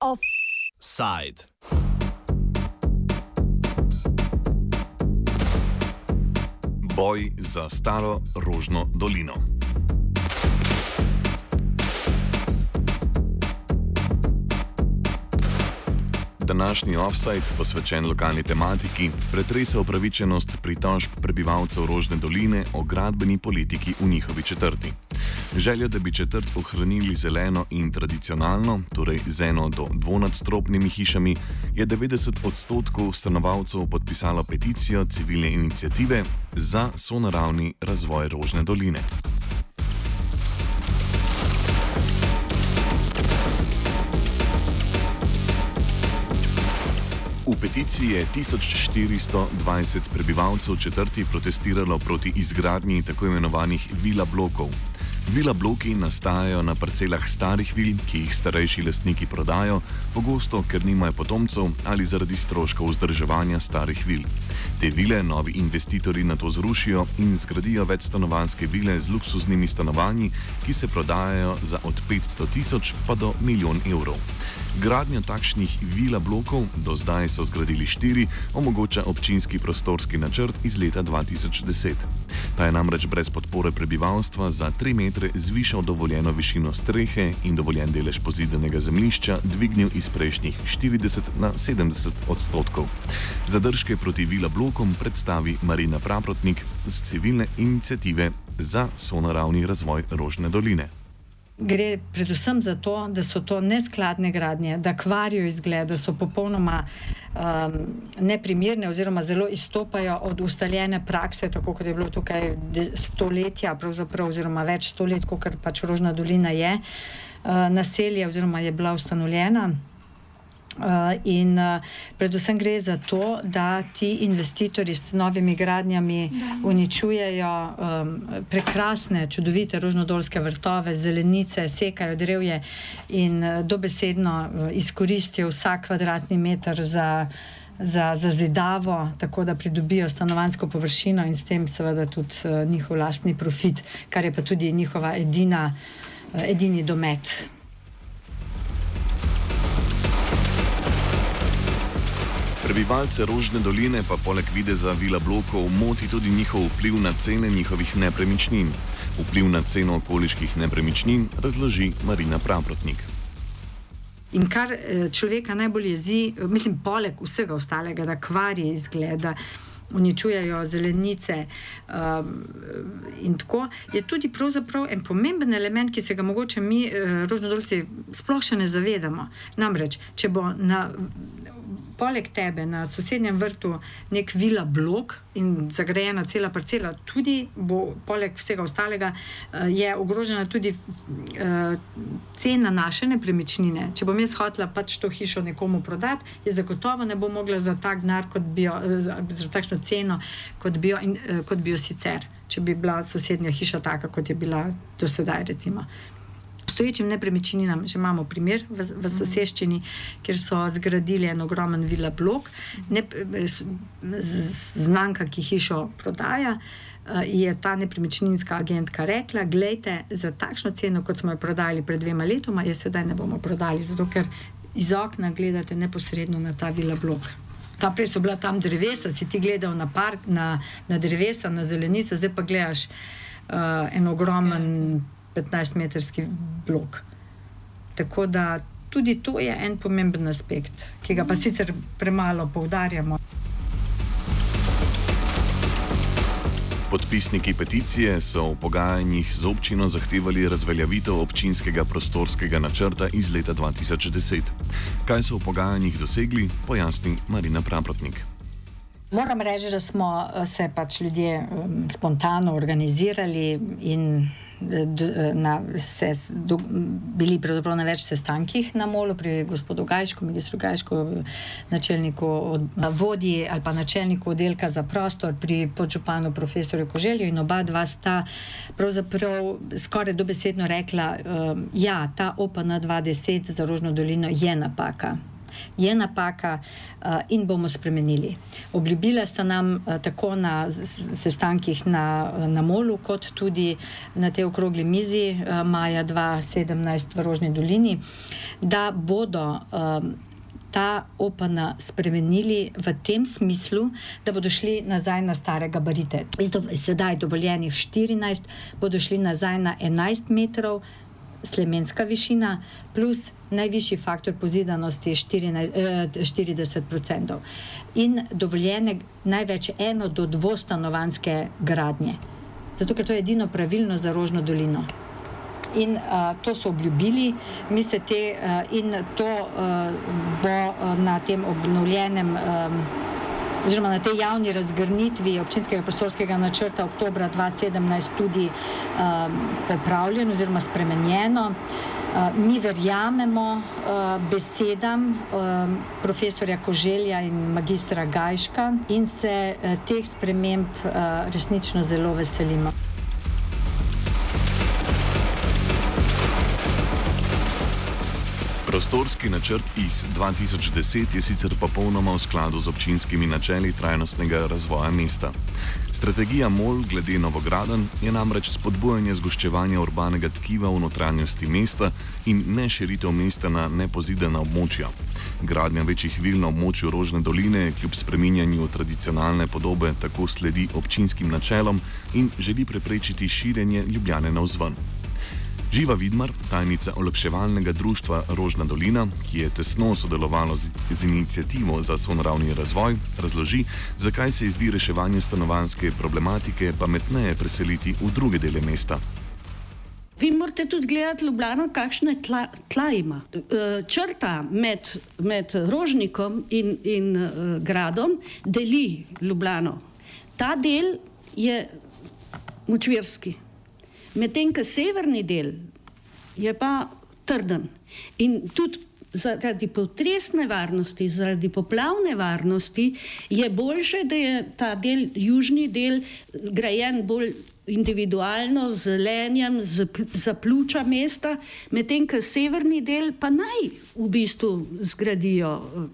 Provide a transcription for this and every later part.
Offside. Boj za staro rožno dolino. Današnji offside, posvečen lokalni tematiki, pretresa upravičenost pritožb prebivalcev Rožne doline o gradbeni politiki v njihovi četrti. Željo, da bi četrt ohranili zeleno in tradicionalno, torej z eno do dvonadstropnimi hišami, je 90 odstotkov stanovalcev podpisalo peticijo civilne inicijative za sonaravni razvoj Rožne doline. Peticiji je 1420 prebivalcev četrti protestiralo proti izgradnji tako imenovanih vila blokov. Vila bloki nastajajo na parcelah starih vil, ki jih starejši lastniki prodajo, pogosto ker nimajo potomcev ali zaradi stroškov vzdrževanja starih vil. Te vile novi investitorji na to zrušijo in zgradijo večstanovanske vile z luksuznimi stanovanji, ki se prodajajo za od 500 tisoč pa do milijon evrov. Gradnja takšnih vila blokov, do zdaj so zgradili štiri, omogoča občinski prostorski načrt iz leta 2010. Ta je namreč brez podpore prebivalstva za 3 metre zvišal dovoljeno višino strehe in dovoljen delež pozidenega zemljišča dvignil iz prejšnjih 40 na 70 odstotkov. Zadržke proti vila blokom predstavi Marina Praprotnik z civilne inicijative za sonaravni razvoj Rožne doline. Gre predvsem za to, da so to neskladne gradnje, da kvarijo izgled, da so popolnoma um, neprimerne oziroma zelo izstopajo od ustaljene prakse, tako kot je bilo tukaj stoletja, oziroma več stoletij, kot pač Rožna dolina je uh, naselje oziroma je bila ustanovljena. Uh, in uh, predvsem gre za to, da ti investitorji s novimi gradnjami uničujejo um, prekrasne, čudovite rožnodolske vrtove, zelenice, sekajo drevje in uh, dobesedno izkoristijo vsak kvadratni meter za, za, za zidavo, tako da pridobijo stanovansko površino in s tem seveda tudi uh, njihov lastni profit, kar je pa tudi njihova edina, uh, edini domet. Prebivalce Rožne doline pa poleg videza vila blokov moti tudi njihov vpliv na cene njihovih nepremičnin. Vpliv na ceno okoliških nepremičnin razloži Marina Pravrotnik. In kar eh, človeka najbolj jezi, mislim, poleg vsega ostalega, da kvari izgleda uničujejo zelenice. Um, in tako je tudi en pomemben element, ki se ga mogoče mi, uh, rožnodolci, sploh še ne zavedamo. Namreč, če bo na, poleg tebe na sosednjem vrtu nek vila blok in zagrajena cela parcela, tudi bo poleg vsega ostalega, uh, je ogrožena tudi uh, cena naše nepremičnine. Če bom jaz hotela pač to hišo nekomu prodati, je zagotovo ne bo mogla za tak denar, kot bi jo, za, za takšno ceno, kot bi, jo, in, kot bi jo sicer, če bi bila sosednja hiša taka, kot je bila do sedaj. Recimo. Stoječim nepremičninam že imamo primer v, v soseščini, kjer so zgradili en ogromen vila blok, ne, znanka, ki hišo prodaja. Je ta nepremičninska agentka rekla: Glejte, za takšno ceno, kot smo jo prodali pred dvema letoma, je sedaj ne bomo prodali, zato ker iz okna gledate neposredno na ta vila blok. Tam prej so bila tam drevesa, si ti gledal na park, na, na drevesa, na zelenico, zdaj pa gledaš uh, en ogromen 15-metrski blok. Tako da tudi to je en pomemben aspekt, ki ga pa sicer premalo poudarjamo. Podpisniki peticije so v pogajanjih z občino zahtevali razveljavitev občinskega prostorskega načrta iz leta 2010. Kaj so v pogajanjih dosegli, pojasni Marina Praprotnik. Moram reči, da smo eh, se pač ljudje um, spontano organizirali in na, se do, bili pravzaprav na več sestankih na molu, pri gospodu Gajšku, ministru Gajšku, načelniku od, vodji ali pa načelniku oddelka za prostor, pri podžupanu profesorju Koželju in oba dva sta pravzaprav skoraj dobesedno rekla, um, ja, ta OPN 2010 za Rožno dolino je napaka. Je napaka uh, in bomo spremenili. Obljubila sta nam uh, tako na sestankih na, na Molu, kot tudi na tej okrogli mizi maja 2017 v Rožni dolini, da bodo. Ta OPN spremenili v tem smislu, da bodo šli nazaj na stare gabarite. Zdaj, dovoljenih 14, bodo šli nazaj na 11 metrov, slemenska višina, plus najvišji faktor pozidanosti je 40%. In dovoljene največ eno do dvostanovanske gradnje. Zato, ker to je edino pravilno za Rožno dolino. In uh, to so obljubili, mi se te, uh, in to uh, bo uh, na tem obnovljenem. Um, oziroma na tej javni razgrnitvi občinskega prostorskega načrta oktobra 2017 tudi um, popravljeno oziroma spremenjeno. Uh, mi verjamemo uh, besedam um, profesorja Koželja in magistra Gajška in se uh, teh sprememb uh, resnično zelo veselimo. Prostorski načrt iz 2010 je sicer popolnoma v skladu z občinskimi načeli trajnostnega razvoja mesta. Strategija MOL glede Novograden je namreč spodbujanje zgoščevanja urbanega tkiva v notranjosti mesta in ne širitev mesta na nepozidena območja. Gradnja večjih vil na območju Rožne doline kljub spreminjanju tradicionalne podobe tako sledi občinskim načelom in želi preprečiti širjenje Ljubljane na vzven. Živa Vidmar, tajnica olepševalnega društva Rožna dolina, ki je tesno sodelovalo z, z inicijativo za sonaravni razvoj, razloži, zakaj se zdi reševanje stanovanske problematike pametneje preseliti v druge dele mesta. Vi morate tudi gledati Ljubljano, kakšne tla, tla ima. E, črta med, med Rožnikom in, in uh, gradom deli Ljubljano. Ta del je močvirski. Medtem ko severni del je pa trden. In tudi zaradi potresne varnosti, zaradi poplavne varnosti je boljše, da je ta del, južni del, zgrajen bolj individualno, z zelenjem, za pljuča mesta, medtem ko severni del pa naj v bistvu zgradijo uh,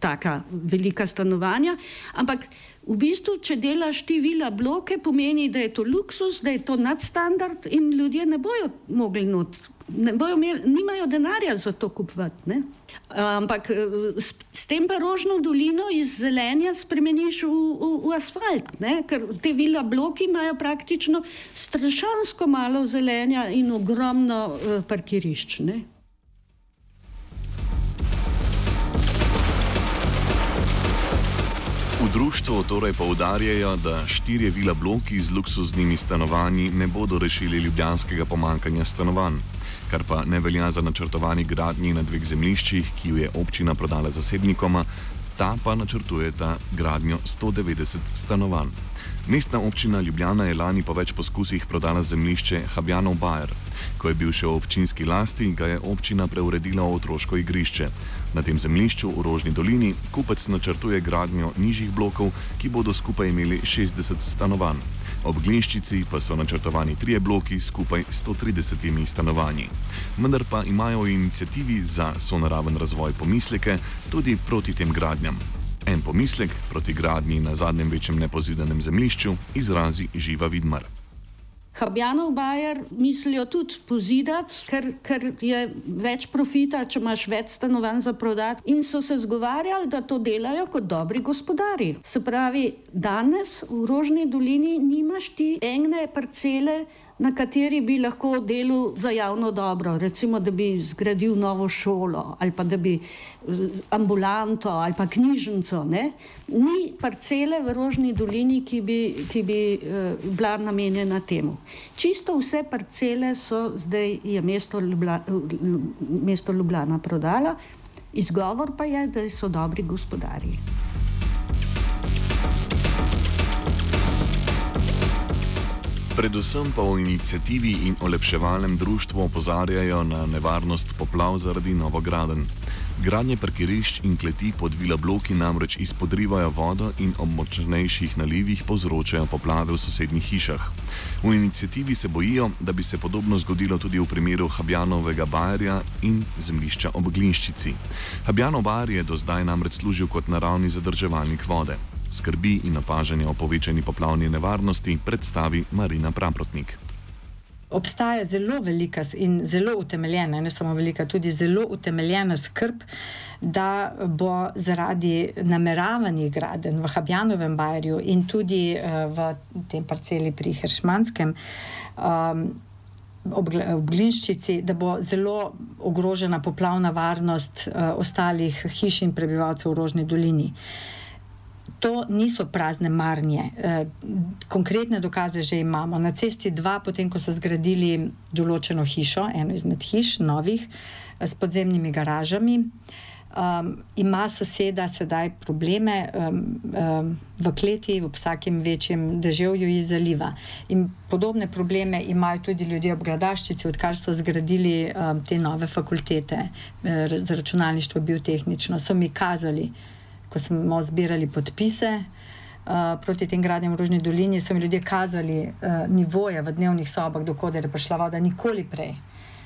taka velika stanovanja. Ampak v bistvu, če delaš ti vila bloke, pomeni, da je to luksus, da je to nadstandard in ljudje ne bojo mogli not, imeli, nimajo denarja za to kupovati. Ampak eh, s, s tem pa rožno dolino iz zelenja spremeniš v, v, v asfalt, ne? ker te vila bloki imajo praktično strašansko malo zelenja in ogromno uh, parkirišč. Ne? Društvu torej poudarjajo, da štirje vila bloki z luksuznimi stanovanji ne bodo rešili ljubljanskega pomankanja stanovanj kar pa ne velja za načrtovani gradnji na dveh zemljiščih, ki jo je občina prodala zasebnikoma, ta pa načrtujeta gradnjo 190 stanovanj. Mestna občina Ljubljana je lani po več poskusih prodala zemljišče Habjanov Bajer. Ko je bil še v občinski lasti, ga je občina preuredila v otroško igrišče. Na tem zemljišču v Rožni dolini kupec načrtuje gradnjo nižjih blokov, ki bodo skupaj imeli 60 stanovanj. Ob Glinščici pa so načrtovani trije bloki skupaj 130 stanovanji. Vendar pa imajo v inicijativi za sonaraven razvoj pomisleke tudi proti tem gradnjam. En pomislek proti gradnji na zadnjem večjem nepozidanem zemljišču izrazi Živa Vidmar. Habjanov Bajer mislijo tudi pozidati, ker, ker je več profita, če imaš več stanovanj za prodati. In so se zgovarjali, da to delajo kot dobri gospodari. Se pravi, danes v Rožni dolini nimaš ti ene parcele na kateri bi lahko delal za javno dobro, recimo, da bi zgradil novo šolo ali pa da bi eh, ambulanto ali pa knjižnico. Ne? Ni parcele v Rožni dolini, ki bi, ki bi uh, bila namenjena temu. Čisto vse parcele so zdaj je mesto, Ljubla, mesto Ljubljana prodala, izgovor pa je, da so dobri gospodarji. Predvsem pa v inicijativi in olepševalnem društvu opozarjajo na nevarnost poplav zaradi novograden. Gradnje parkirišč in kleti pod vila bloki namreč izpodrivajo vodo in ob močnejših nalivih povzročajo poplave v sosednjih hišah. V inicijativi se bojijo, da bi se podobno zgodilo tudi v primeru Habjanovega bajerja in zemljišča ob Glinščici. Habjanov bajer je do zdaj namreč služil kot naravni zadrževalnik vode. Skrbi in opažanje o povečani poplavni nevarnosti predstavi Marina Praprotnik obstaja zelo velika in zelo utemeljena, ne samo velika, tudi zelo utemeljena skrb, da bo zaradi nameravanih gradenj v Habjanovem Bajerju in tudi uh, v tem parceli pri Hršmanskem. Um, Ob Glinščici, da bo zelo ogrožena poplavna varnost uh, ostalih hiš in prebivalcev v Rožni dolini. Uh, To niso prazne marnje. E, konkretne dokaze že imamo. Na cesti dva, potem ko so zgradili določeno hišo, eno izmed hiš, novih, e, s podzemnimi garažami, um, ima soseda sedaj probleme um, um, v kleti, v vsakem večjem deževju iz zaliva. In podobne probleme imajo tudi ljudje ob Gradaščici, odkar so zgradili um, te nove fakultete za računalništvo, biotehnično, so mi kazali ko smo zbirali podpise uh, proti tem gradnjam v Rožni dolini, so mi ljudje kazali uh, nivoje v dnevnih sobah, dokler je prišla voda, nikoli prej.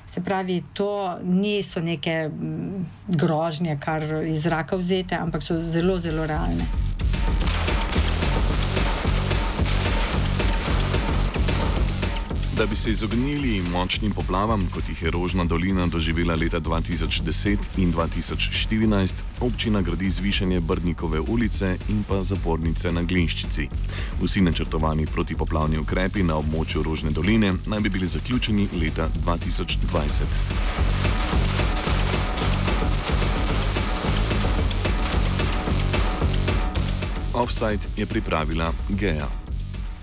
Se pravi, to niso neke grožnje, kar iz zraka vzete, ampak so zelo, zelo realne. Da bi se izognili močnim poplavam, kot jih je Rožna dolina doživela leta 2010 in 2014, občina gradi zvišanje Brnikove ulice in pa zapornice na Glinščici. Vsi načrtovani protipoplavni ukrepi na območju Rožne doline naj bi bili zaključeni leta 2020. Offside je pripravila Geja.